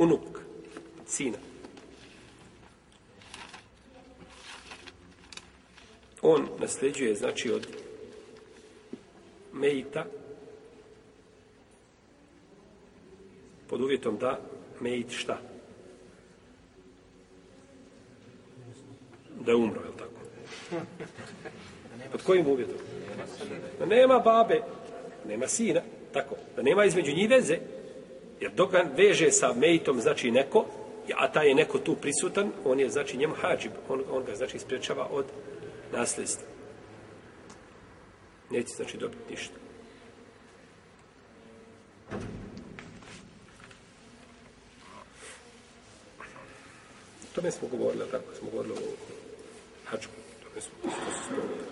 unuk, sina. On nasljeđuje, znači, od Mejita, pod uvjetom da Mejit šta? Da je umro, je li tako? Pod kojim uvjetom? Da nema babe, nema sina, tako, da nema između njih veze, jer dok ga veže sa mejtom, znači neko, a taj je neko tu prisutan, on je, znači, njemu hađib, on, on ga, znači, sprečava od nasljedstva. Neće, znači, dobiti ništa. tome smo govorili, tako smo govorili o hačku. Tome smo, to smo.